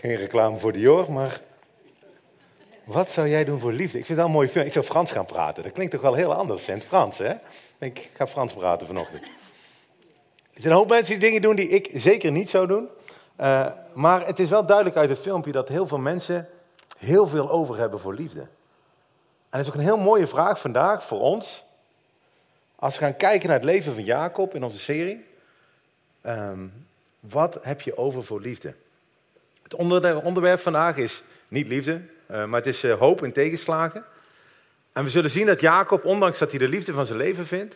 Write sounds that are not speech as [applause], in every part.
Geen reclame voor Dior, maar wat zou jij doen voor liefde? Ik vind wel een mooie film. Ik zou Frans gaan praten. Dat klinkt toch wel heel anders in het Frans, hè? Ik ga Frans praten vanochtend. Er zijn een hoop mensen die dingen doen die ik zeker niet zou doen. Uh, maar het is wel duidelijk uit het filmpje dat heel veel mensen heel veel over hebben voor liefde. En dat is ook een heel mooie vraag vandaag voor ons. Als we gaan kijken naar het leven van Jacob in onze serie. Um, wat heb je over voor liefde? Het onderwerp vandaag is niet liefde, uh, maar het is uh, hoop en tegenslagen. En we zullen zien dat Jacob, ondanks dat hij de liefde van zijn leven vindt,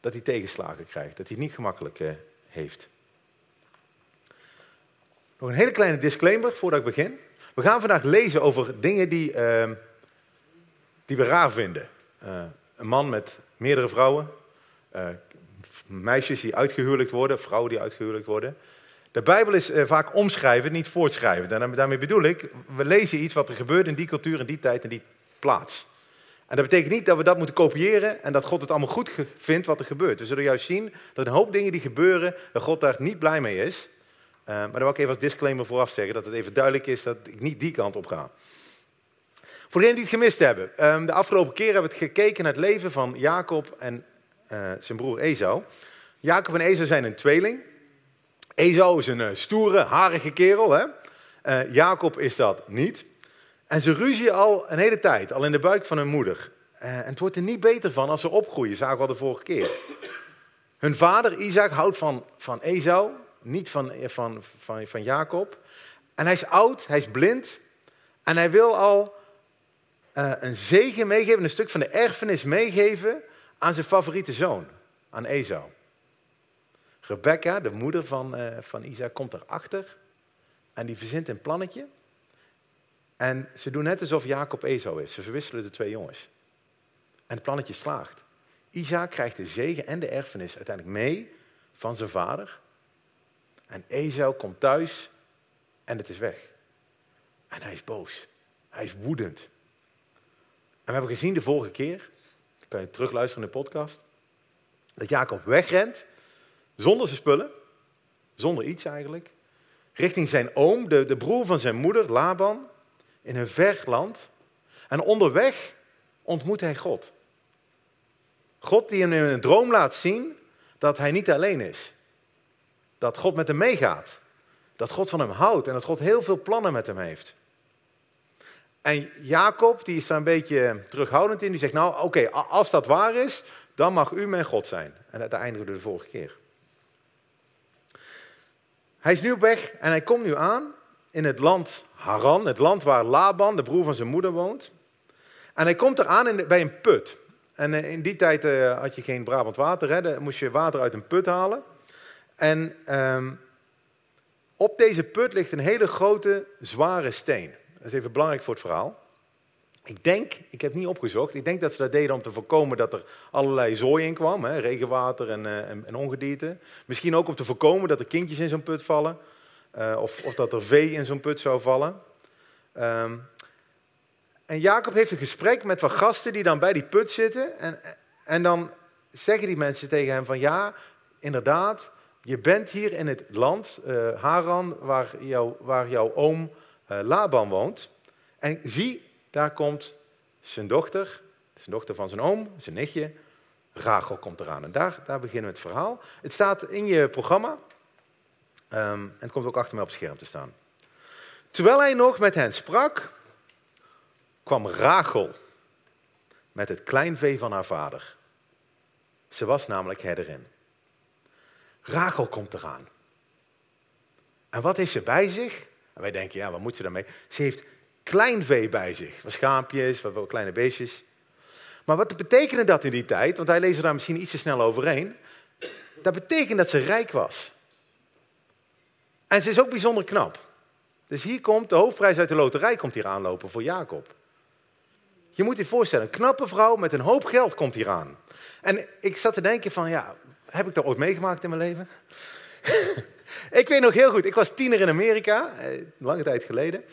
dat hij tegenslagen krijgt, dat hij het niet gemakkelijk uh, heeft. Nog een hele kleine disclaimer voordat ik begin. We gaan vandaag lezen over dingen die, ehm, die we raar vinden. een man met meerdere vrouwen, meisjes die uitgehuwelijkt worden, vrouwen die uitgehuwelijkt worden. De Bijbel is uh, vaak omschrijven, niet voortschrijven. En daarmee bedoel ik, we lezen iets wat er gebeurt in die cultuur, in die tijd, in die plaats. En dat betekent niet dat we dat moeten kopiëren en dat God het allemaal goed vindt wat er gebeurt. We zullen juist zien dat een hoop dingen die gebeuren, dat God daar niet blij mee is. Uh, maar dan wil ik even als disclaimer vooraf zeggen, dat het even duidelijk is dat ik niet die kant op ga. Voor degenen die het gemist hebben, um, de afgelopen keer hebben we het gekeken naar het leven van Jacob en uh, zijn broer Esau. Jacob en Esau zijn een tweeling. Esau is een uh, stoere, harige kerel. Hè? Uh, Jacob is dat niet. En ze ruzien al een hele tijd, al in de buik van hun moeder. en het wordt er niet beter van als ze opgroeien, zagen we al de vorige keer. Hun vader Isaac houdt van, van Esau, niet van, van, van, van Jacob. En hij is oud, hij is blind. En hij wil al een zegen meegeven, een stuk van de erfenis meegeven aan zijn favoriete zoon, aan Esau. Rebecca, de moeder van, uh, van Isaac, komt erachter en die verzint een plannetje. En ze doen net alsof Jacob Esau is. Ze verwisselen de twee jongens. En het plannetje slaagt. Isaac krijgt de zegen en de erfenis uiteindelijk mee van zijn vader. En Esau komt thuis en het is weg. En hij is boos. Hij is woedend. En we hebben gezien de vorige keer kan je terugluisteren in de podcast. Dat Jacob wegrent, zonder zijn spullen, zonder iets eigenlijk, richting zijn oom, de, de broer van zijn moeder, Laban, in een ver land. En onderweg ontmoet hij God. God die hem in een droom laat zien dat hij niet alleen is. Dat God met hem meegaat. Dat God van hem houdt en dat God heel veel plannen met hem heeft. En Jacob, die is daar een beetje terughoudend in, die zegt, nou oké, als dat waar is, dan mag u mijn God zijn. En dat eindigen we de vorige keer. Hij is nu op weg en hij komt nu aan in het land Haran, het land waar Laban, de broer van zijn moeder, woont. En hij komt eraan bij een put. En eh, in die tijd uh, had je geen Brabant water, hè? dan moest je water uit een put halen. En um, op deze put ligt een hele grote, zware steen. Dat is even belangrijk voor het verhaal. Ik denk, ik heb niet opgezocht, ik denk dat ze dat deden om te voorkomen dat er allerlei zooi in kwam, hè, regenwater en, uh, en, ongedierte. Misschien ook om te voorkomen dat er kindjes in zo'n put vallen, uh, of, of, dat er vee in zo'n put zou vallen. Um, en Jacob heeft een gesprek met wat gasten die dan bij die put zitten. En, en dan zeggen die mensen tegen hem van ja, inderdaad, je bent hier in het land, uh, Haran, waar, waar jouw oom Laban woont. En zie, daar komt zijn dochter, zijn dochter van zijn oom, zijn nichtje, Rachel komt eraan. En daar, daar beginnen we het verhaal. Het staat in je programma. Um, en het komt ook achter mij op het scherm te staan. Terwijl hij nog met hen sprak, kwam Rachel met het kleinvee van haar vader. Ze was namelijk herderin. Rachel komt eraan. En wat is ze bij zich? En wij denken, ja, wat moet ze daarmee? Ze heeft kleinvee bij zich. Wat schaampjes, wat kleine beestjes. Maar wat betekende dat in die tijd? Want hij leest er daar misschien iets te snel overheen. Dat betekent dat ze rijk was. En ze is ook bijzonder knap. Dus hier komt de hoofdprijs uit de loterij komt hier aanlopen voor Jacob. Je moet je voorstellen, een knappe vrouw met een hoop geld komt hier aan. En ik zat te denken van, ja, heb ik dat ooit meegemaakt in mijn leven? [laughs] ik weet nog heel goed, ik was tiener in Amerika, eh, lange tijd geleden.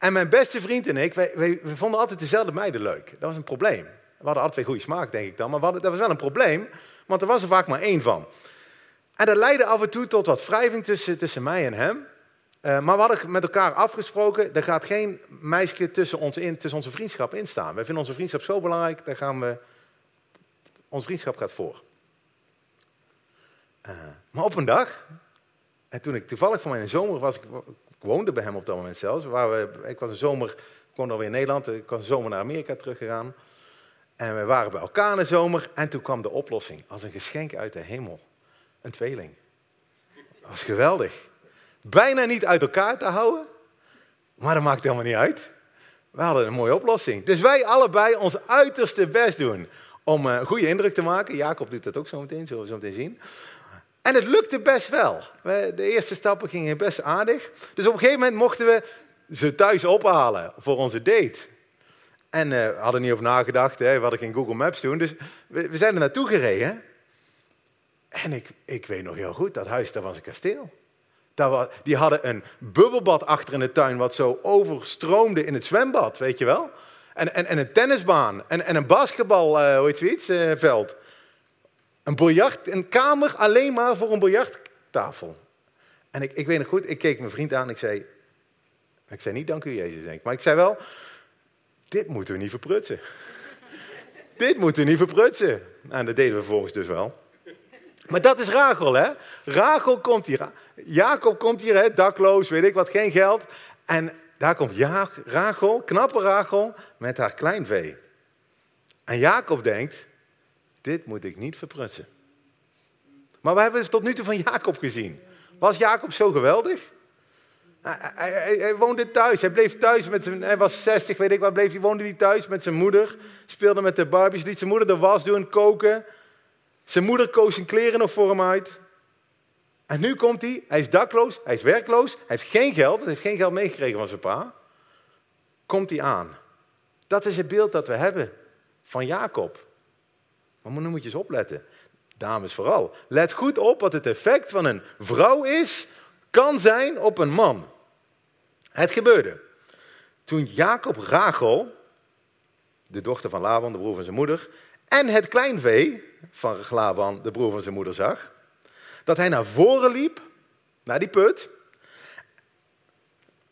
En mijn beste vriend en ik, wij, vonden altijd dezelfde meiden leuk. Dat was een probleem. We hadden altijd goede smaak, denk ik dan. Maar dat was wel een probleem, want er was er vaak maar één van. En dat leidde af en toe tot wat wrijving tussen, tussen mij en hem. Uh, maar we hadden met elkaar afgesproken, er gaat geen meisje tussen, ons in, tussen onze vriendschap instaan. Wij vinden onze vriendschap zo belangrijk, daar gaan we, onze vriendschap gaat voor. Uh, maar op een dag, en toen ik toevallig van mijn zomer was, ik, ik woonde bij hem op dat moment zelfs, waar we, ik was een zomer, ik woonde alweer in Nederland, ik was een zomer naar Amerika teruggegaan. En we waren bij elkaar in de zomer en toen kwam de oplossing, als een geschenk uit de hemel. Een tweeling. Dat was geweldig. Bijna niet uit elkaar te houden, maar dat maakt helemaal niet uit. We hadden een mooie oplossing. Dus wij allebei ons uiterste best doen om een goede indruk te maken. Jacob doet dat ook zo meteen, zullen we zo meteen zien. En het lukte best wel. De eerste stappen gingen best aardig. Dus op een gegeven moment mochten we ze thuis ophalen voor onze date. En uh, we hadden niet over nagedacht, hè. we hadden geen Google Maps toen. Dus we, zijn er naartoe gereden. En ik, ik weet nog heel goed, dat huis, dat was een kasteel. Dat was, die hadden een bubbelbad achter in de tuin, wat zo overstroomde in het zwembad, weet je wel. En, en, en een tennisbaan, en, en een basketbal, uh, veld. Een biljart, een kamer alleen maar voor een biljarttafel. En ik, ik weet nog goed, ik keek mijn vriend aan en ik zei, ik zei niet dank u Jezus, denk. Maar ik zei wel, dit moeten we niet verprutsen. [laughs] dit moeten we niet verprutsen. En nou, dat deden we vervolgens dus wel. Maar dat is Rachel, hè? Rachel komt hier. Jacob komt hier, hè? dakloos, weet ik wat, geen geld. En daar komt ja Rachel, knappe Rachel, met haar kleinvee. En Jacob denkt, dit moet ik niet verprutsen. Maar we hebben het tot nu toe van Jacob gezien. Was Jacob zo geweldig? Hij, hij, hij, woonde thuis. Hij bleef thuis met zijn. Hij was 60, weet ik wat. Bleef, hij woonde hij thuis met zijn moeder. Speelde met de Barbies. Liet zijn moeder de was doen, koken. Zijn moeder koos zijn kleren nog voor hem uit. En nu komt hij. Hij is dakloos. Hij is werkloos. Hij heeft geen geld. Hij heeft geen geld meegekregen van zijn pa. Komt hij aan. Dat is het beeld dat we hebben van Jacob. Maar nu moet je eens opletten. Dames vooral. Let goed op wat het effect van een vrouw is kan zijn op een man. Het gebeurde. Toen Jacob Rachel, de dochter van Laban, de broer van zijn moeder, en het kleinvee van Laban, de broer van zijn moeder, zag, dat hij naar voren liep, naar die put,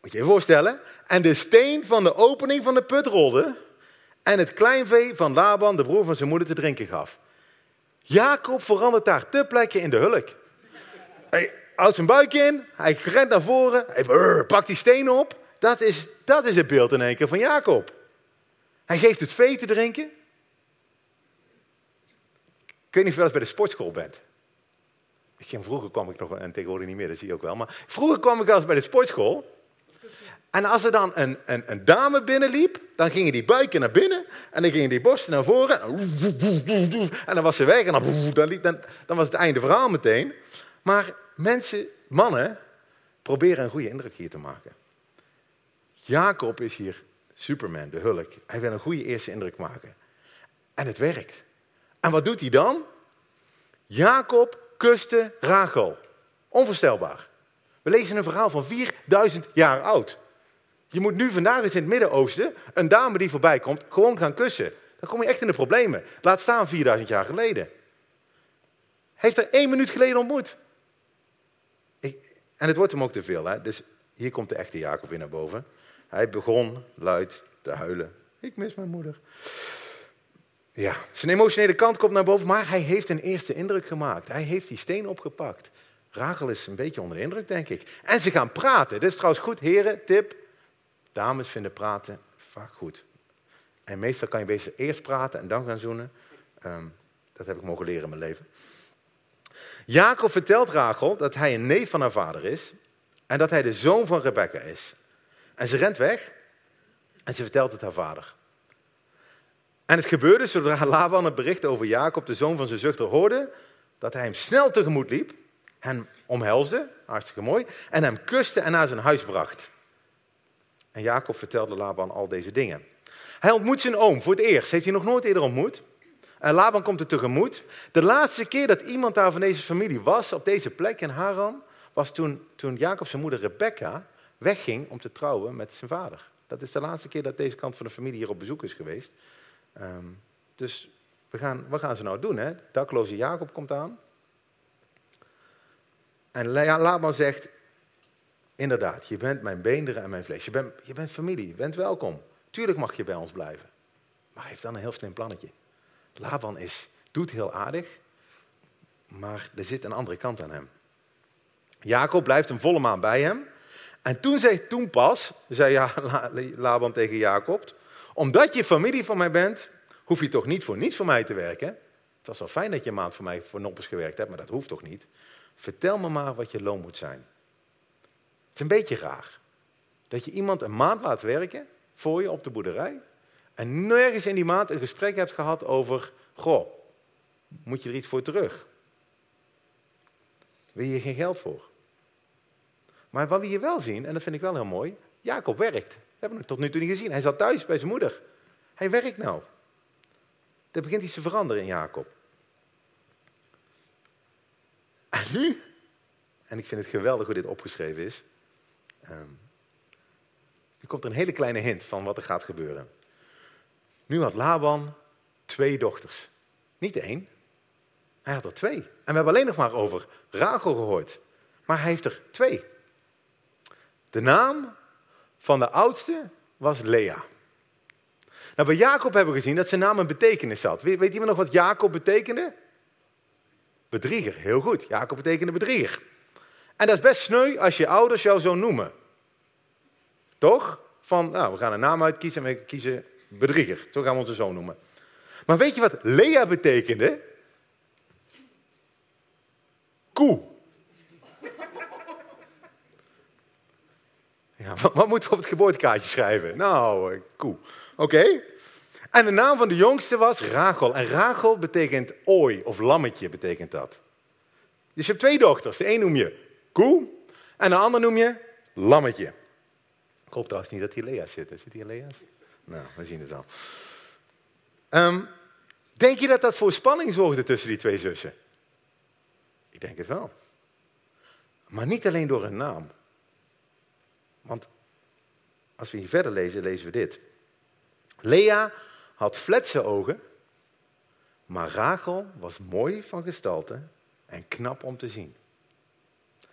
moet je je voorstellen, en de steen van de opening van de put rolde en het kleinvee van Laban, de broer van zijn moeder, te drinken gaf. Jacob verandert daar te plekke in de hulk. Hij houdt zijn buik in, hij rent naar voren, hij pakt die steen op. Dat is, dat is het beeld in één keer van Jacob. Hij geeft het vee te drinken. Ik weet niet of je wel eens bij de sportschool bent. Vroeger kwam ik nog, en tegenwoordig niet meer, dat zie je ook wel. Maar vroeger kwam ik wel eens bij de sportschool. En als er dan een, een, een, dame binnenliep, dan gingen die buiken naar binnen en dan gingen die borsten naar voren. En dan was ze weg en dan, dan, was het einde verhaal meteen. Maar mensen, mannen, proberen een goede indruk hier te maken. Jacob is hier Superman, de hulk. Hij wil een goede eerste indruk maken. En het werkt. En wat doet hij dan? Jacob kuste Rachel. Onvoorstelbaar. We lezen een verhaal van 4000 jaar oud. Je moet nu vandaag eens in het Midden-Oosten een dame die voorbij komt gewoon gaan kussen. Dan kom je echt in de problemen. Laat staan 4000 jaar geleden. Heeft er één minuut geleden ontmoet. en het wordt hem ook te veel. Hè? Dus hier komt de echte Jacob weer naar boven. Hij begon luid te huilen. Ik mis mijn moeder. Ja, zijn emotionele kant komt naar boven, maar hij heeft een eerste indruk gemaakt. Hij heeft die steen opgepakt. Rachel is een beetje onder de indruk, denk ik. En ze gaan praten. Dit is trouwens goed, heren, tip. Dames vinden praten vaak goed. En meestal kan je eerst praten en dan gaan zoenen. Ehm, dat heb ik mogen leren in mijn leven. Jacob vertelt Rachel dat hij een neef van haar vader is. En dat hij de zoon van Rebecca is. En ze rent weg. En ze vertelt het haar vader. En het gebeurde zodra [laughs] Laban het bericht over Jacob, de zoon van zijn zuchter, hoorde, dat hij hem snel tegemoet liep, hem omhelsde, hartstikke mooi, en hem kuste en naar zijn huis bracht. En Jacob vertelde Laban al deze dingen. Hij ontmoet zijn oom voor het eerst. Heeft hij nog nooit eerder ontmoet. En Laban komt er tegemoet. De laatste keer dat iemand daar van deze familie was, op deze plek in Haran, was toen, toen Jacob zijn moeder Rebecca wegging om te trouwen met zijn vader. Dat is de laatste keer dat deze kant van de familie hier op bezoek is geweest. Um, dus we gaan, wat gaan ze nou doen? Hè? Dakloze Jacob komt aan. En Laban zegt, inderdaad, je bent mijn beenderen en mijn vlees. Je bent, je bent familie, je bent welkom. Tuurlijk mag je bij ons blijven. Maar hij heeft dan een heel slim plannetje. Laban is, doet heel aardig, maar er zit een andere kant aan hem. Jacob blijft een volle maand bij hem. En toen, zei, toen pas, zei ja, Laban tegen Jacob, omdat je familie van mij bent, hoef je toch niet voor niets voor mij te werken. Het was wel fijn dat je een maand voor mij voor Noppers gewerkt hebt, maar dat hoeft toch niet. Vertel me maar wat je loon moet zijn. Is een beetje raar. Dat je iemand een maand laat werken voor je op de boerderij. En nergens in die maand een gesprek hebt gehad over, goh, moet je er iets voor terug? Wil je geen geld voor? Maar wat we hier wel zien, en dat vind ik wel heel mooi, Jacob werkt. We hebben het tot nu toe niet gezien. Hij zat thuis bij zijn moeder. Hij werkt nou. Er begint iets te veranderen in Jacob. En nu, en ik vind het geweldig hoe dit opgeschreven is, um, komt er een hele kleine hint van wat er gaat gebeuren. Nu had Laban twee dochters. Niet één, hij had er twee. En we hebben alleen nog maar over Rachel gehoord. Maar hij heeft er twee. De naam van de oudste was Lea. Nou, bij Jacob hebben we gezien dat zijn naam een betekenis had. Weet, weet iemand nog wat Jacob betekende? Bedrieger, heel goed. Jacob betekende bedrieger. En dat is best sneu als je ouders jou zo noemen. Toch? Van, nou, we gaan een naam uitkiezen en we kiezen bedrieger. Zo gaan we onze zoon noemen. Maar weet je wat Lea betekende? Koe. [laughs] Ja, wat, moeten we op het geboortekaartje schrijven? Nou, eh, koe. Oké. En de naam van de jongste was Rachel. En Rachel betekent ooi, of lammetje betekent dat. Dus je hebt twee dochters. De een noem je koe en de ander noem je lammetje. Ik hoop trouwens niet dat hier Lea's zitten. Zit hier Lea's? Nou, we zien het al. Um, denk je dat dat voor spanning zorgde tussen die twee zussen? Ik denk het wel. Maar niet alleen door een naam. Want als we hier verder lezen, lezen we dit. Lea had fletse ogen, maar Rachel was mooi van gestalte en knap om te zien.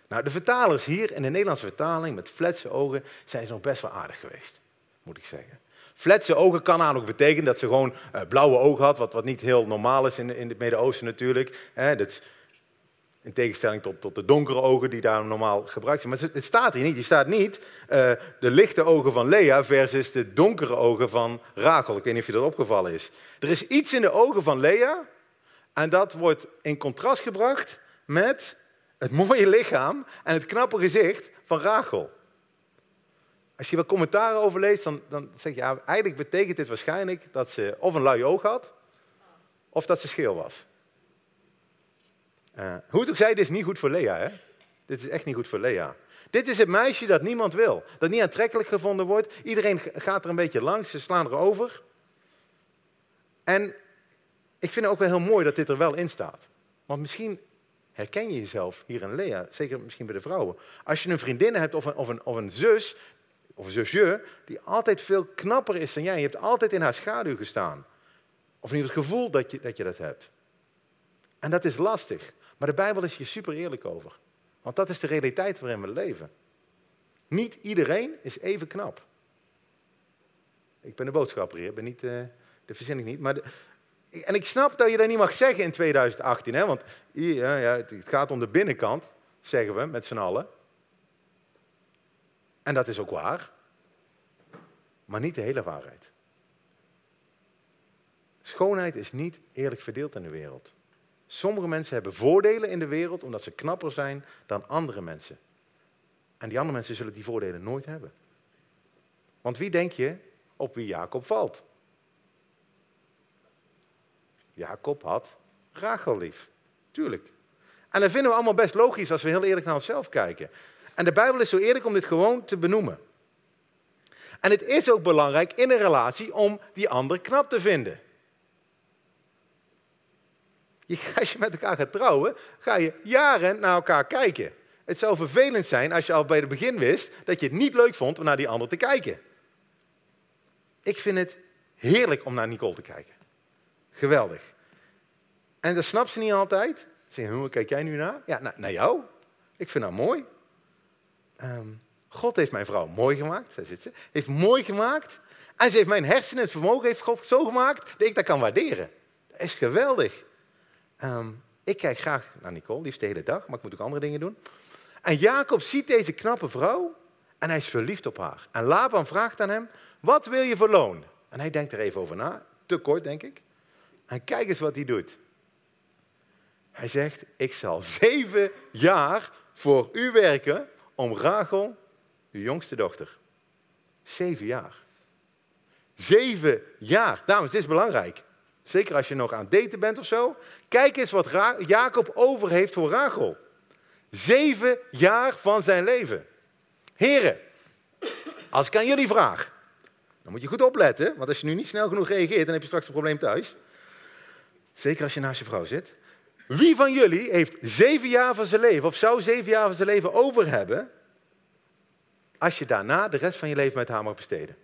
Nou, de vertalers hier in de Nederlandse vertaling met fletse ogen zijn ze nog best wel aardig geweest, moet ik zeggen. Fletse ogen kan ook betekenen dat ze gewoon uh, blauwe ogen had, wat, wat niet heel normaal is in, in het Midden-Oosten natuurlijk. Hè, dat, in tegenstelling tot, tot de donkere ogen die daar normaal gebruikt zijn. Maar het staat hier niet. Er staat niet uh, de lichte ogen van Lea versus de donkere ogen van Rachel. Ik weet niet of je dat opgevallen is. Er is iets in de ogen van Lea en dat wordt in contrast gebracht met het mooie lichaam en het knappe gezicht van Rachel. Als je wat commentaren over leest, dan, dan zeg je, ja, eigenlijk betekent dit waarschijnlijk dat ze of een lui oog had, of dat ze scheel was. Uh, hoe het ook zij, dit is niet goed voor Lea. Hè? Dit is echt niet goed voor Lea. Dit is het meisje dat niemand wil. Dat niet aantrekkelijk gevonden wordt. Iedereen gaat er een beetje langs, ze slaan er over. En ik vind het ook wel heel mooi dat dit er wel in staat. Want misschien herken je jezelf hier in Lea, zeker misschien bij de vrouwen. Als je een vriendin hebt of een, of een, of een zus, of een zusje, die altijd veel knapper is dan jij. Je hebt altijd in haar schaduw gestaan. Of niet het gevoel dat je, dat hebt. En dat is lastig. Maar de Bijbel is hier super eerlijk over. Want dat is de realiteit waarin we leven. Niet iedereen is even knap. Ik ben de boodschapper hier, ben niet, uh, de verzin niet. Maar en ik snap dat je dat niet mag zeggen in 2018, hè, want ja, ja, het gaat om de binnenkant, zeggen we met z'n allen. En dat is ook waar, maar niet de hele waarheid. Schoonheid is niet eerlijk verdeeld in de wereld. Sommige mensen hebben voordelen in de wereld omdat ze knapper zijn dan andere mensen. En die andere mensen zullen die voordelen nooit hebben. Want wie denk je op wie Jacob valt? Jacob had Rachel lief. Tuurlijk. En dat vinden we allemaal best logisch als we heel eerlijk naar onszelf kijken. En de Bijbel is zo eerlijk om dit gewoon te benoemen. En het is ook belangrijk in een relatie om die ander knap te vinden. [laughs] als je met elkaar gaat trouwen, ga je jaren naar elkaar kijken. Het zou vervelend zijn als je al bij het begin wist dat je het niet leuk vond om naar die ander te kijken. Ik vind het heerlijk om naar Nicole te kijken. Geweldig. En dat snapt ze niet altijd. Ze zeggen, hoe kijk jij nu naar? Ja, naar, naar jou. Ik vind dat mooi. Um, God heeft mijn vrouw mooi gemaakt, daar zit ze, heeft mooi gemaakt. En ze heeft mijn hersenen, het vermogen heeft God zo gemaakt dat ik dat kan waarderen. Dat is geweldig. Ehm, ik kijk graag naar Nicole, liefst de hele dag, maar ik moet ook andere dingen doen. En Jacob ziet deze knappe vrouw en hij is verliefd op haar. En Laban vraagt aan hem, wat wil je voor loon? En hij denkt er even over na, te kort denk ik. En kijk eens wat hij doet. Hij zegt, ik zal zeven jaar voor u werken om Rachel, uw jongste dochter. Zeven jaar. Zeven jaar. Dames, dit is belangrijk. Zeker als je nog aan het daten bent of zo. Kijk eens wat Jacob over heeft voor Rachel. Zeven jaar van zijn leven. Heren, als ik aan jullie vraag, dan moet je goed opletten, want als je nu niet snel genoeg reageert, dan heb je straks een probleem thuis. Zeker als je naast je vrouw zit. Wie van jullie heeft zeven jaar van zijn leven, of zou zeven jaar van zijn leven over hebben, als je daarna de rest van je leven met haar mag besteden?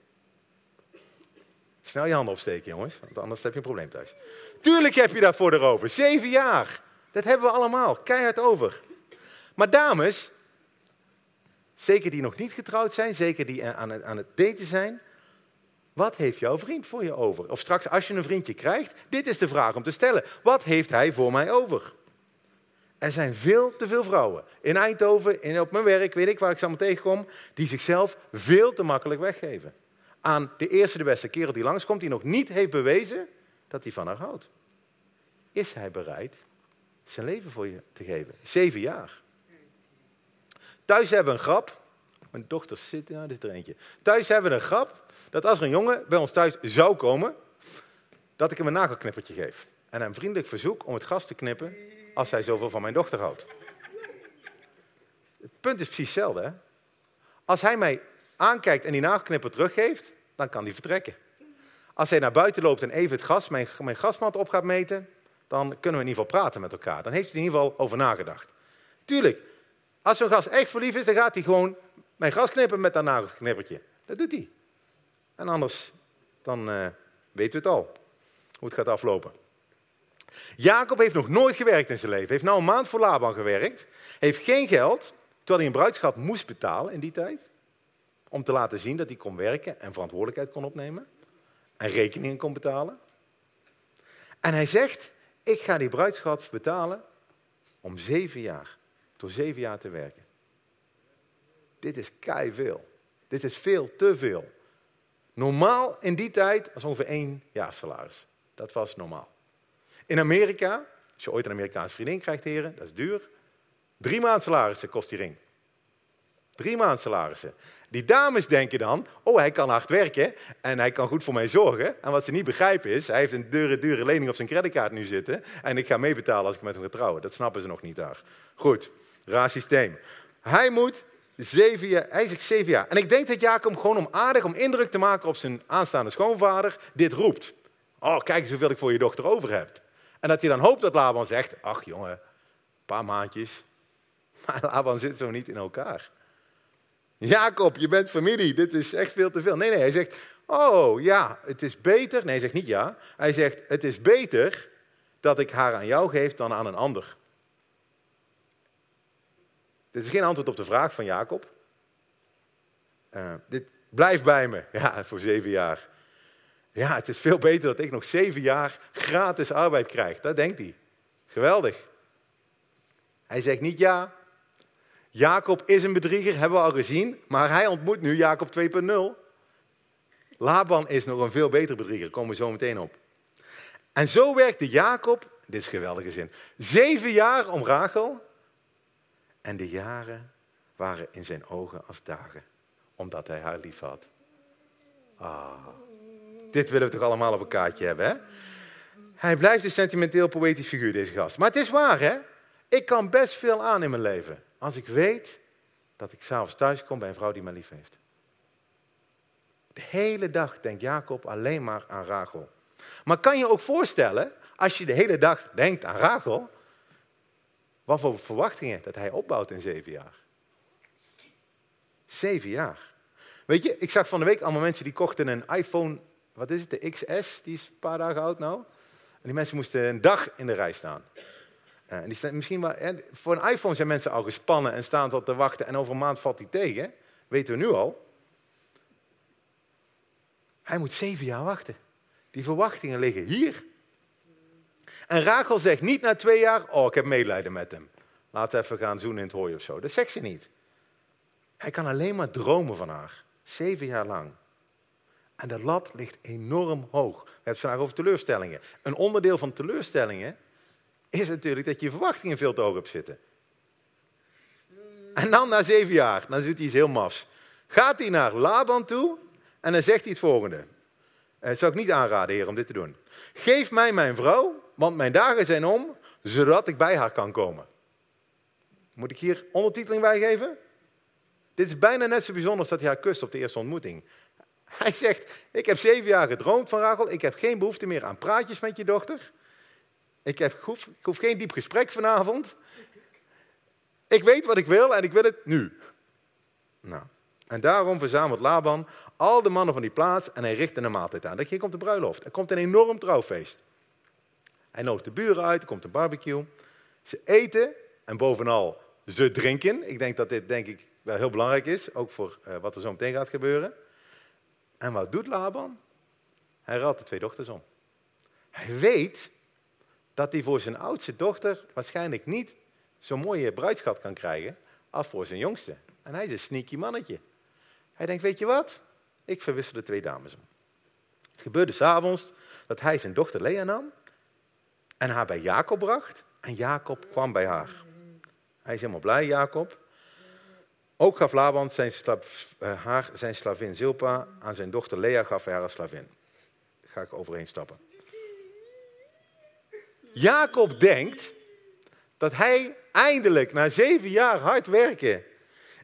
Snel je handen opsteken, jongens, want anders heb je een probleem thuis. Tuurlijk heb je daarvoor erover. Zeven jaar. Dat hebben we allemaal. Keihard over. Maar dames, zeker die nog niet getrouwd zijn, zeker die aan het, aan het daten zijn, wat heeft jouw vriend voor je over? Of straks als je een vriendje krijgt, dit is de vraag om te stellen. Wat heeft hij voor mij over? Er zijn veel te veel vrouwen in Eindhoven, in, op mijn werk, weet ik waar ik allemaal tegenkom, die zichzelf veel te makkelijk weggeven. Aan de eerste, de beste kerel die langskomt, die nog niet heeft bewezen dat hij van haar houdt. Is hij bereid zijn leven voor je te geven? Zeven jaar. Thuis hebben we een grap. Mijn dochter zit, ja, dit is er eentje. Thuis hebben we een grap dat als er een jongen bij ons thuis zou komen, dat ik hem een nagelknippertje geef. En hem vriendelijk verzoek om het gas te knippen als hij zoveel van mijn dochter houdt. Het punt is precies hetzelfde. Hè? Als hij mij aankijkt en die nagelknipper teruggeeft, dan kan hij vertrekken. Als hij naar buiten loopt en even het gas, mijn, mijn op gaat meten, dan kunnen we in ieder geval praten met elkaar. Dan heeft hij in ieder geval over nagedacht. Tuurlijk, als zo'n gast echt verliefd is, dan gaat hij gewoon mijn gas knippen met dat nagelknippertje. Dat doet hij. En anders, dan uh, weten we het al, hoe het gaat aflopen. Jacob heeft nog nooit gewerkt in zijn leven. Heeft nou een maand voor Laban gewerkt. Heeft geen geld, terwijl hij een bruidschat moest betalen in die tijd. Om te laten zien dat hij kon werken en verantwoordelijkheid kon opnemen. En rekeningen kon betalen. En hij zegt, ik ga die bruidschat betalen om zeven jaar. Door zeven jaar te werken. Dit is kei veel. Dit is veel te veel. Normaal in die tijd was ongeveer één jaar salaris. Dat was normaal. In Amerika, als je ooit een Amerikaanse vriendin krijgt, heren, dat is duur. Drie maand salarissen kost die ring. Drie maand salarissen. Die dames denken dan, oh hij kan hard werken en hij kan goed voor mij zorgen. En wat ze niet begrijpen is, hij heeft een dure, dure lening op zijn creditcard nu zitten en ik ga meebetalen als ik met hem ga. Dat snappen ze nog niet daar. Goed, raar systeem. Hij moet zeven hij zegt zeven jaar. En ik denk dat Jacob gewoon om aardig, om indruk te maken op zijn aanstaande schoonvader, dit roept. Oh, kijk eens hoeveel ik voor je dochter over heb. En dat hij dan hoopt dat Laban zegt, ach jongen, een paar maandjes. [laughs] Maar Laban zit zo niet in elkaar. Jacob, je bent familie, dit is echt veel te veel. Nee, nee, hij zegt, oh ja, het is beter. Nee, hij zegt niet ja. Hij zegt, het is beter dat ik haar aan jou geef dan aan een ander. Dit is geen antwoord op de vraag van Jacob. Uh, dit blijft bij me, ja, voor zeven jaar. Ja, het is veel beter dat ik nog zeven jaar gratis arbeid krijg. Dat denkt hij. Geweldig. Hij zegt niet ja. Jacob is een bedrieger, hebben we al gezien. Maar hij ontmoet nu Jacob 2.0. Laban is nog een veel beter bedrieger. Komen we zo meteen op. En zo werkte Jacob, dit is geweldige zin, zeven jaar om Rachel. En de jaren waren in zijn ogen als dagen, omdat hij haar lief had. Ah, dit willen we toch allemaal op een kaartje hebben, hè? Hij blijft een sentimenteel poëtisch figuur, deze gast. Maar het is waar, hè? Ik kan best veel aan in mijn leven. Als ik weet dat ik s'avonds thuis kom bij een vrouw die mij lief heeft. De hele dag denkt Jacob alleen maar aan Rachel. Maar kan je ook voorstellen, als je de hele dag denkt aan Rachel, wat voor verwachtingen dat hij opbouwt in zeven jaar? Zeven jaar. Weet je, ik zag van de week allemaal mensen die kochten een iPhone, wat is het, de XS, die is een paar dagen oud nou. En die mensen moesten een dag in de rij staan. Eh, en die staan, misschien wel, voor een iPhone zijn mensen al gespannen en staan tot te wachten en over een maand valt die tegen. weten we nu al. Hij moet zeven jaar wachten. Die verwachtingen liggen hier. En Rachel zegt niet na twee jaar, oh ik heb medelijden met hem. We even gaan zoenen in het hooi of zo. Dat zegt ze niet. Hij kan alleen maar dromen van haar. Zeven jaar lang. En de lat ligt enorm hoog. We hebben het vandaag over teleurstellingen. Een onderdeel van teleurstellingen is natuurlijk dat je verwachtingen veel te hoog hebt zitten. En dan na zeven jaar, dan doet hij iets heel mafs. Gaat hij naar Laban toe en dan zegt hij het volgende. Dat zou ik niet aanraden, heer, om dit te doen. Geef mij mijn vrouw, want mijn dagen zijn om, zodat ik bij haar kan komen. Moet ik hier ondertiteling bij geven? Dit is bijna net zo bijzonder als dat hij haar kust op de eerste ontmoeting. Hij zegt, ik heb zeven jaar gedroomd van Rachel, ik heb geen behoefte meer aan praatjes met je dochter. Ik, heb, ik, hoef, geen diep gesprek vanavond. Ik weet wat ik wil en ik wil het nu. Nou, en daarom verzamelt Laban al de mannen van die plaats en hij richt een maaltijd aan. Dan komt de bruiloft. Er komt een enorm trouwfeest. Hij nodigt de buren uit, er komt een barbecue. Ze eten en bovenal ze drinken. Ik denk dat dit denk ik wel heel belangrijk is, ook voor uh, wat er zo meteen gaat gebeuren. En wat doet Laban? Hij raadt de twee dochters om. Hij weet dat hij voor zijn oudste dochter waarschijnlijk niet zo'n mooie bruidschat kan krijgen als voor zijn jongste. En hij is een sneaky mannetje. Hij denkt, weet je wat? Ik verwissel de twee dames om. Het gebeurde s'avonds dat hij zijn dochter Lea nam en haar bij Jacob bracht. En Jacob kwam bij haar. Hij is helemaal blij, Jacob. Ook gaf Laban zijn, uh, haar zijn slavin Zilpa aan zijn dochter Lea gaf hij haar als slavin. Daar ga ik overheen stappen. Jacob denkt dat hij eindelijk na zeven jaar hard werken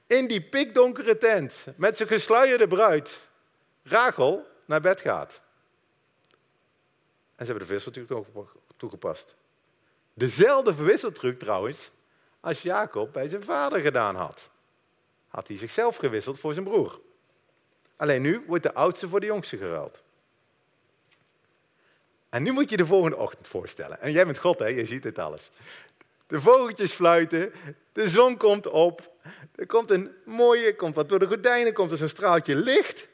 in die pikdonkere tent met zijn gesluierde bruid Rachel naar bed gaat. En ze hebben de wisseltruc toegepast. Dezelfde wisseltruc trouwens als Jacob bij zijn vader gedaan had. Had hij zichzelf gewisseld voor zijn broer. Alleen nu wordt de oudste voor de jongste geruild. En nu moet je de volgende ochtend voorstellen. En jij bent God, hè? je ziet dit alles. De vogeltjes fluiten, de zon komt op, er komt een mooie, komt wat door de gordijnen, komt er zo'n straaltje licht.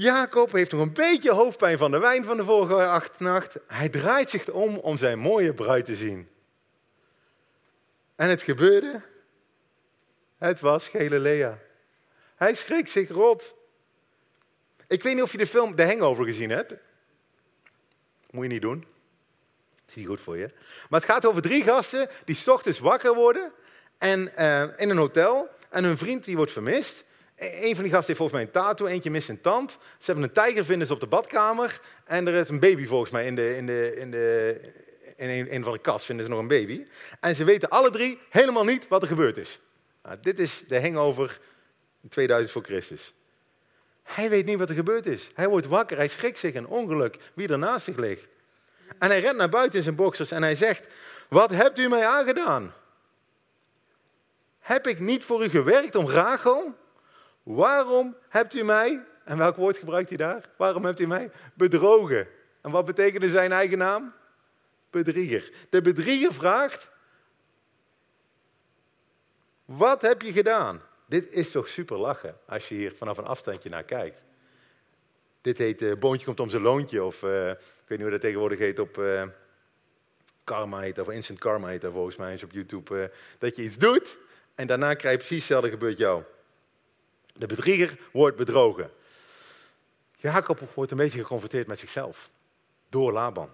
Jacob heeft nog een beetje hoofdpijn van de wijn van de vorige nacht. Hij draait zich om om zijn mooie bruid te zien. En het gebeurde. Het was Galilea. Hij schrikt zich rot. Ik weet niet of je de film The Hangover gezien hebt. Moet je niet doen. Is niet goed voor je. Maar het gaat over drie gasten die s ochtends wakker worden en, uh, in een hotel. En hun vriend die wordt vermist. E-, een van die gasten heeft volgens mij een tattoo, eentje mist een tand. Ze hebben een tijger vinden ze op de badkamer. En er is een baby volgens mij in, de, in, de, in, de, in een, van de kast vinden ze nog een baby. En ze weten alle drie helemaal niet wat er gebeurd is. Nou, dit is de hangover 2000 voor Christus. Hij weet niet wat er gebeurd is. Hij wordt wakker, hij schrikt zich een ongeluk, wie er naast zich ligt. En hij rent naar buiten in zijn boxers en hij zegt, wat hebt u mij aangedaan? Heb ik niet voor u gewerkt om Rachel? Waarom hebt u mij, en welk woord gebruikt hij daar? Waarom hebt u mij bedrogen? En wat betekende zijn eigen naam? Bedrieger. De bedrieger vraagt, wat heb je gedaan? Dit is toch super lachen als je hier vanaf een afstandje naar kijkt. Dit heet uh, Boontje komt om zijn loontje, of uh, ik weet niet hoe dat tegenwoordig heet op uh, Karma heet, of Instant Karma heet volgens mij eens op YouTube. dat je iets doet en daarna krijg je precies hetzelfde gebeurt jou. De bedrieger wordt bedrogen. Jacob wordt een beetje geconfronteerd met zichzelf. Door Laban.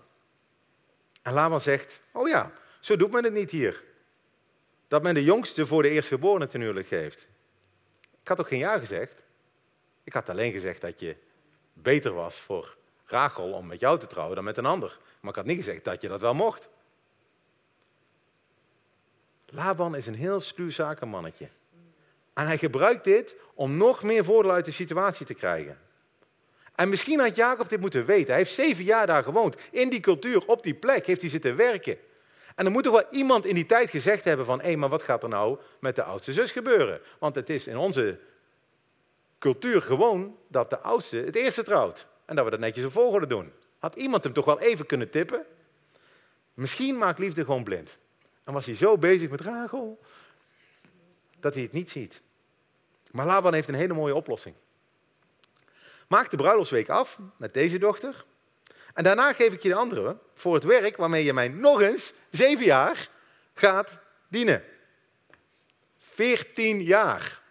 En Laban zegt, oh ja, zo doet men het niet hier. Dat men de jongste voor de eerstgeborene ten huwelijk geeft. Ik had ook geen ja gezegd. Ik had alleen gezegd dat je beter was voor Rachel om met jou te trouwen dan met een ander. Maar ik had niet gezegd dat je dat wel mocht. Laban is een heel sluw zakenmannetje. En hij gebruikt dit om nog meer voordeel uit de situatie te krijgen. En misschien had Jacob dit moeten weten. Hij heeft zeven jaar daar gewoond. In die cultuur, op die plek, heeft hij zitten werken. En er moet toch wel iemand in die tijd gezegd hebben van... hé, maar wat gaat er nou met de oudste zus gebeuren? Want het is in onze cultuur gewoon dat de oudste het eerste trouwt. En dat we dat netjes op volgorde doen. Had iemand hem toch wel even kunnen tippen? Misschien maakt liefde gewoon blind. En was hij zo bezig met Rachel dat hij het niet ziet. Maar Laban heeft een hele mooie oplossing. Maak de bruiloftsweek af met deze dochter. En daarna geef ik je de andere voor het werk waarmee je mij nog eens zeven jaar gaat dienen. Veertien jaar.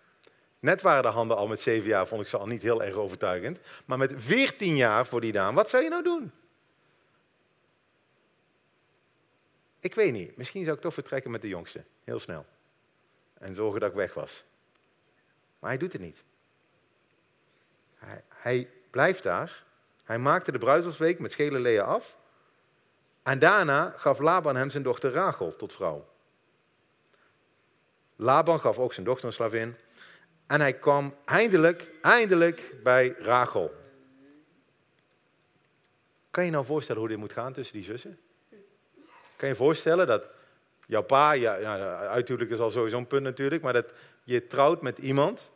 Net waren de handen al met zeven jaar, vond ik ze al niet heel erg overtuigend. Maar met veertien jaar voor die dame, wat zou je nou doen? Ik weet niet, misschien zou ik toch vertrekken met de jongste, heel snel. En zorgen dat ik weg was. Maar hij doet het niet. Hij, hij blijft daar. Hij maakte de bruidselsweek met schele Lea af. En daarna gaf Laban hem zijn dochter Rachel tot vrouw. Laban gaf ook zijn dochter een slavin. En hij kwam eindelijk, eindelijk bij Rachel. Kan je nou voorstellen hoe dit moet gaan tussen die zussen? Kan je voorstellen dat jouw pa, ja, is al sowieso een punt natuurlijk, maar dat je trouwt met iemand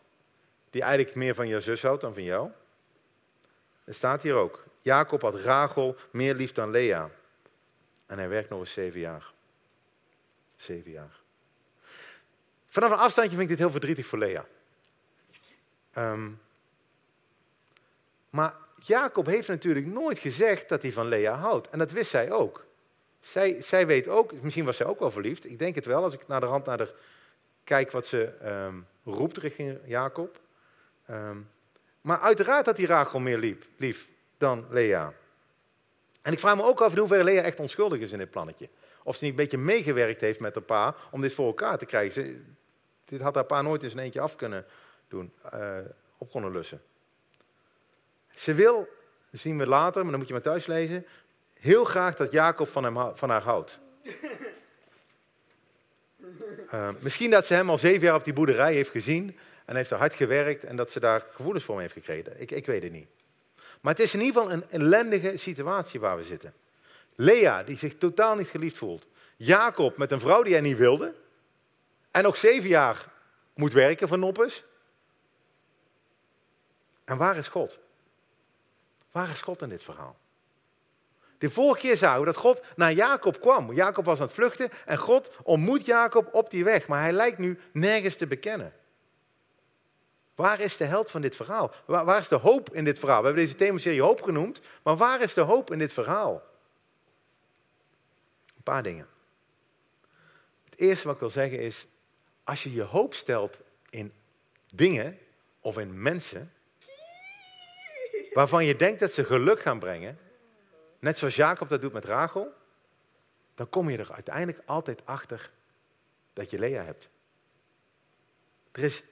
die eigenlijk meer van je zus houdt dan van jou? Het staat hier ook. Jacob had Rachel meer lief dan Lea. En hij werkt nog eens zeven jaar. Zeven jaar. Vanaf een afstandje vind ik dit heel verdrietig voor Lea. Um, maar Jacob heeft natuurlijk nooit gezegd dat hij van Lea houdt. En dat wist zij ook. Zij, zij weet ook, misschien was zij ook wel verliefd. Ik denk het wel, als ik naar de rand naar de, kijk wat ze um, roept richting Jacob. Um, maar uiteraard had hij Rachel meer lief, lief dan Lea. En ik vraag me ook af in hoeverre Lea echt onschuldig is in dit plannetje. Of ze niet een beetje meegewerkt heeft met haar pa om dit voor elkaar te krijgen. Dit had haar pa nooit eens een eentje af kunnen doen, uh, op kunnen lussen. Ze wil, dat zien we later, maar dan moet je maar thuis lezen, heel graag dat Jacob van, hem, van haar houdt. Uh, [laughs] misschien dat ze hem al zeven jaar op die boerderij heeft gezien en heeft er hard gewerkt en dat ze daar gevoelens voor hem heeft gekregen. Ik, ik weet het niet. Maar het is in ieder geval een ellendige situatie waar we zitten. Lea, die zich totaal niet geliefd voelt. Jacob met een vrouw die hij niet wilde. En nog zeven jaar moet werken voor Noppes. En waar is God? Waar is God in dit verhaal? De vorige keer zagen we dat God naar Jacob kwam. Jacob was aan het vluchten en God ontmoet Jacob op die weg. Maar hij lijkt nu nergens te bekennen. Waar is de held van dit verhaal? Waar, is de hoop in dit verhaal? We hebben deze themaserie hoop genoemd, maar waar is de hoop in dit verhaal? Een paar dingen. Het eerste wat ik wil zeggen is, als je je hoop stelt in dingen of in mensen, waarvan je denkt dat ze geluk gaan brengen, net zoals Jacob dat doet met Rachel, dan kom je er uiteindelijk altijd achter dat je Lea hebt. Er is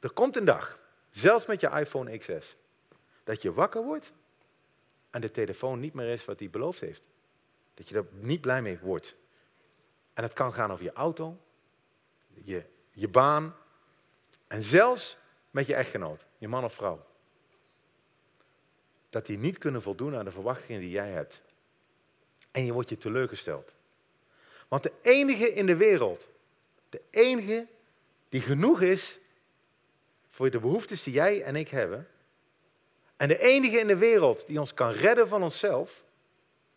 er komt een dag, zelfs met je iPhone XS, dat je wakker wordt en de telefoon niet meer is wat hij beloofd heeft. Dat je er niet blij mee wordt. En het kan gaan over je auto, je, je baan en zelfs met je echtgenoot, je man of vrouw. Dat die niet kunnen voldoen aan de verwachtingen die jij hebt. En je wordt je teleurgesteld. Want de enige in de wereld, de enige die genoeg is voor de behoeftes die jij en ik hebben. En de enige in de wereld die ons kan redden van onszelf,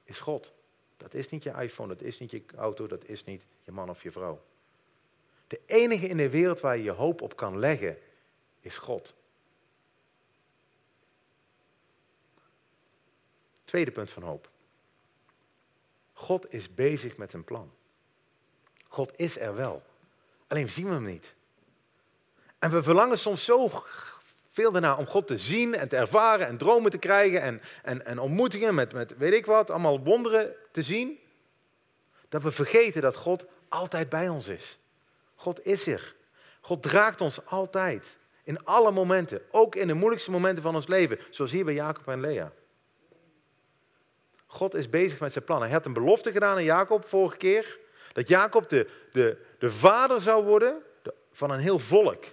is God. Dat is niet je iPhone, dat is niet je auto, dat is niet je man of je vrouw. De enige in de wereld waar je je hoop op kan leggen, is God. Tweede punt van hoop. God is bezig met een plan. God is er wel. Alleen zien we hem niet. En we verlangen soms zo veel ernaar om God te zien en te ervaren en dromen te krijgen en, en, en ontmoetingen met, met weet ik wat, allemaal wonderen te zien, dat we vergeten dat God altijd bij ons is. God is er. God draagt ons altijd. In alle momenten. Ook in de moeilijkste momenten van ons leven. Zoals hier bij Jacob en Lea. God is bezig met zijn plannen. Hij had een belofte gedaan aan Jacob vorige keer. Dat Jacob de, de, de vader zou worden van een heel volk.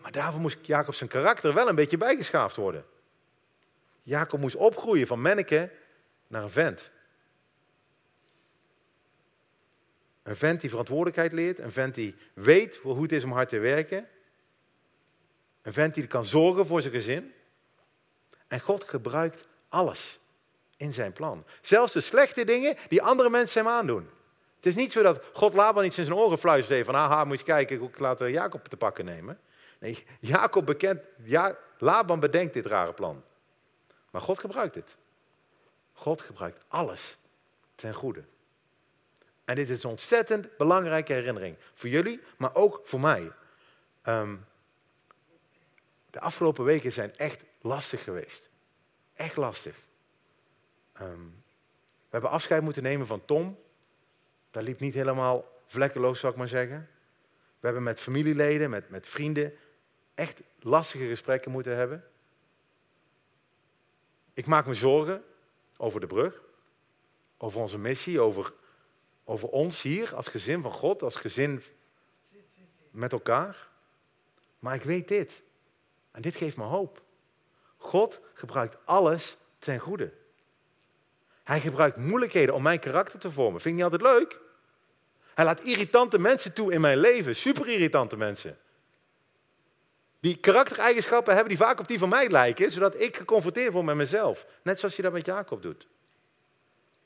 Maar daarvoor moest Jacob zijn karakter wel een beetje bijgeschaafd worden. Jacob moest opgroeien van manneke naar een vent. Een vent die verantwoordelijkheid leert, een vent die weet hoe het is om hard te werken. Een vent die kan zorgen voor zijn gezin. En God gebruikt alles in zijn plan. Zelfs de slechte dingen die andere mensen hem aandoen. Het is niet zo dat God Laban iets in zijn oren fluisterde van, haha, moet je kijken, hoe laten we Jacob te pakken nemen. Nee, [laughs] Jacob bekent, ja, Laban bedenkt dit rare plan. Maar God gebruikt het. God gebruikt alles ten goede. En dit is een ontzettend belangrijke herinnering. Voor jullie, maar ook voor mij. Ehm, de afgelopen weken zijn echt lastig geweest. Echt lastig. Ehm, we hebben afscheid moeten nemen van Tom. Dat liep niet helemaal vlekkeloos, zou ik maar zeggen. We hebben met familieleden, met, met vrienden, echt lastige gesprekken moeten hebben. Ik maak me zorgen over de brug, over onze missie, over, over ons hier als gezin van God, als gezin met elkaar. Maar ik weet dit, en dit geeft me hoop. God gebruikt alles ten goede. Hij gebruikt moeilijkheden om mijn karakter te vormen. Vind je niet altijd leuk? Hij laat irritante mensen toe in mijn leven, super irritante mensen. Die karaktereigenschappen hebben die vaak op die van mij lijken, zodat ik geconfronteerd word met mezelf. Net zoals je dat met Jacob doet.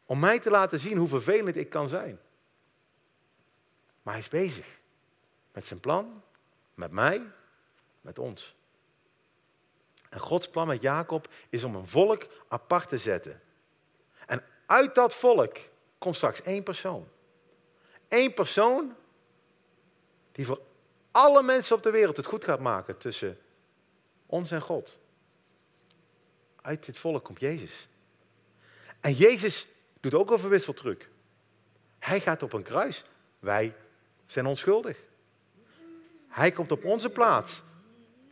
Om mij te laten zien hoe vervelend ik kan zijn. Maar hij is bezig. Met zijn plan, met mij, met ons. En Gods plan met Jacob is om een volk apart te zetten. Uit dat volk komt straks één persoon. Eén persoon die voor alle mensen op de wereld het goed gaat maken tussen ons en God. Uit dit volk komt Jezus. En Jezus doet ook een verwisseltruc. Hij gaat op een kruis. Wij zijn onschuldig. Hij komt op onze plaats.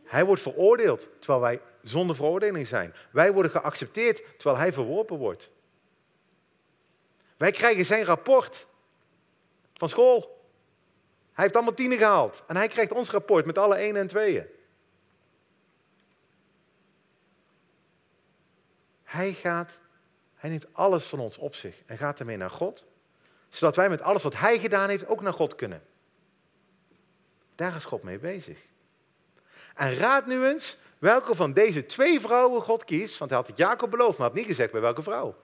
Hij wordt veroordeeld terwijl wij zonder veroordeling zijn. Wij worden geaccepteerd terwijl hij verworpen wordt. Wij krijgen zijn rapport van school. Hij heeft allemaal tienen gehaald. En hij krijgt ons rapport met alle één en tweeën. Hij gaat, hij neemt alles van ons op zich en gaat ermee naar God. Zodat wij met alles wat hij gedaan heeft ook naar God kunnen. Daar is God mee bezig. En raad nu eens welke van deze twee vrouwen God kiest. Want hij had het Jacob beloofd, maar had niet gezegd bij welke vrouw.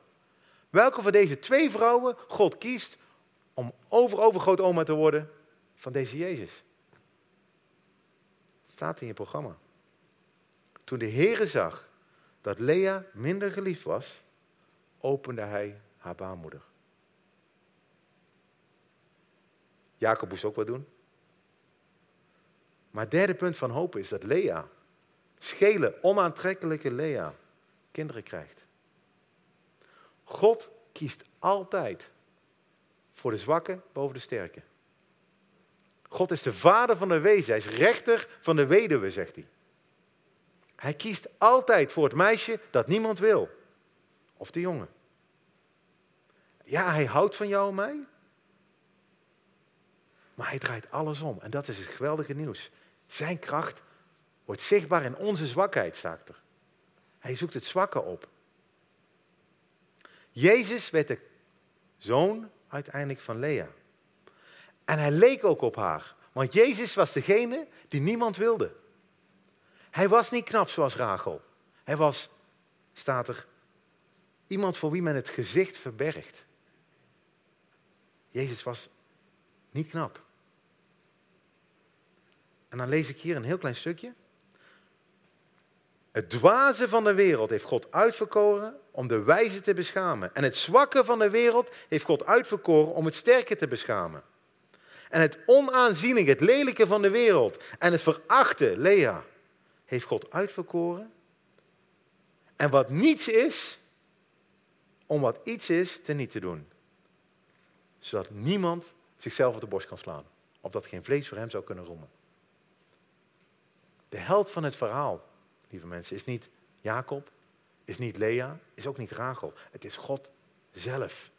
Welke van deze twee vrouwen God kiest om over overgrootoma te worden van deze Jezus. Het staat in je programma. Toen de Heere zag dat Lea minder geliefd was, opende hij haar baarmoeder. Jacob moest ook wat doen. Maar het derde punt van hoop is dat Lea, schele, onaantrekkelijke Lea, kinderen krijgt. God kiest altijd voor de zwakke boven de sterke. God is de vader van de wezen. Hij is rechter van de weduwe, zegt hij. Hij kiest altijd voor het meisje dat niemand wil. Of de jongen. Ja, hij houdt van jou en mij. Maar hij draait alles om. En dat is het geweldige nieuws. Zijn kracht wordt zichtbaar in onze zwakheid, staat er. Hij zoekt het zwakke op. Jezus werd de zoon uiteindelijk van Lea. En hij leek ook op haar. Want Jezus was degene die niemand wilde. Hij was niet knap zoals Rachel. Hij was, staat er, iemand voor wie men het gezicht verbergt. Jezus was niet knap. En dan lees ik hier een heel klein stukje. Het dwaze van de wereld heeft God uitverkoren om de wijze te beschamen. En het zwakke van de wereld heeft God uitverkoren om het sterke te beschamen. En het onaanzienlijke, het lelijke van de wereld en het verachte, Lea, heeft God uitverkoren. En wat niets is, om wat iets is, te niet te doen. Zodat niemand zichzelf op de borst kan slaan. Opdat geen vlees voor hem zou kunnen roemen. De held van het verhaal, lieve mensen, is niet Jacob, is niet Lea, is ook niet Rachel. Het is God zelf.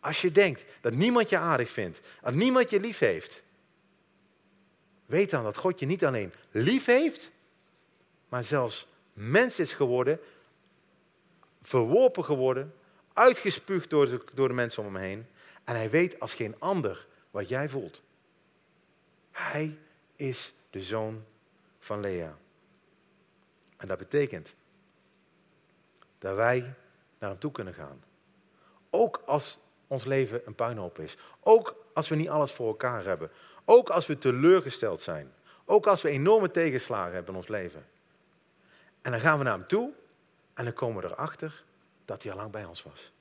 Als je denkt dat niemand je aardig vindt, dat niemand je lief heeft, weet dan dat God je niet alleen lief heeft, maar zelfs mens is geworden, verworpen geworden, uitgespuugd door door de mensen om hem heen. En hij weet als geen ander wat jij voelt. Hij is de zoon van Lea. En dat betekent dat wij naar hem toe kunnen gaan. Ook als ons leven een puinhoop is. Ook als we niet alles voor elkaar hebben. Ook als we teleurgesteld zijn. Ook als we enorme tegenslagen hebben in ons leven. En dan gaan we naar hem toe en dan komen we erachter dat hij al lang bij ons was.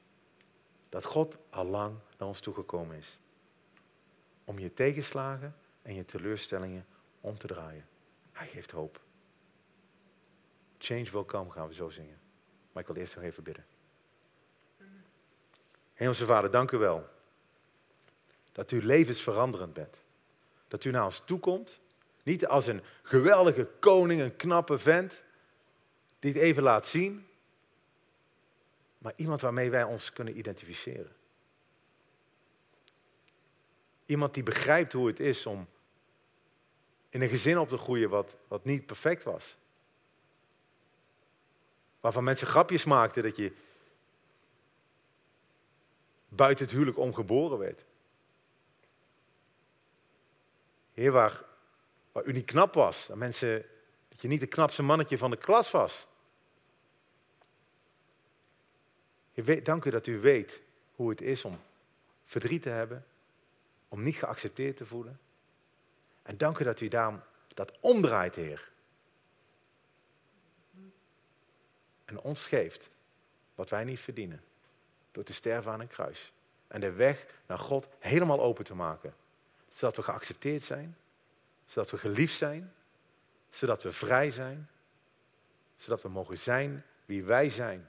Dat God al lang naar ons toegekomen is. Om je tegenslagen en je teleurstellingen om te draaien. Hij geeft hoop. Change will come gaan we zo zingen. Maar ik wil eerst nog even bidden. Hemelse Vader, dank u wel. Dat u levensveranderend bent. Dat u naar ons toekomt. Niet als een geweldige koning, een knappe vent. Die het even laat zien. Maar iemand waarmee wij ons kunnen identificeren. Iemand die begrijpt hoe het is om in een gezin op te groeien wat, wat niet perfect was. Waarvan mensen grapjes maakten dat je buiten het huwelijk omgeboren werd. Heer, waar, waar u niet knap was. Dat, mensen, dat je niet de knapste mannetje van de klas was. Dank u dat u weet hoe het is om verdriet te hebben. Om niet geaccepteerd te voelen. En dank u dat u daarom dat omdraait, Heer. En ons geeft wat wij niet verdienen. Door te sterven aan een kruis. En de weg naar God helemaal open te maken. Zodat we geaccepteerd zijn. Zodat we geliefd zijn. Zodat we vrij zijn. Zodat we mogen zijn wie wij zijn.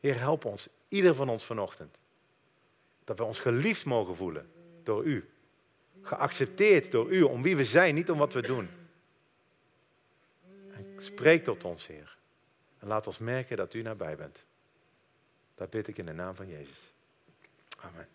Heer, help ons, ieder van ons vanochtend. Dat we ons geliefd mogen voelen door U. Geaccepteerd door U, om wie we zijn, niet om wat we doen. En spreek tot ons, Heer. En laat ons merken dat U nabij bent. Dat bid ik in de naam van Jezus. Amen.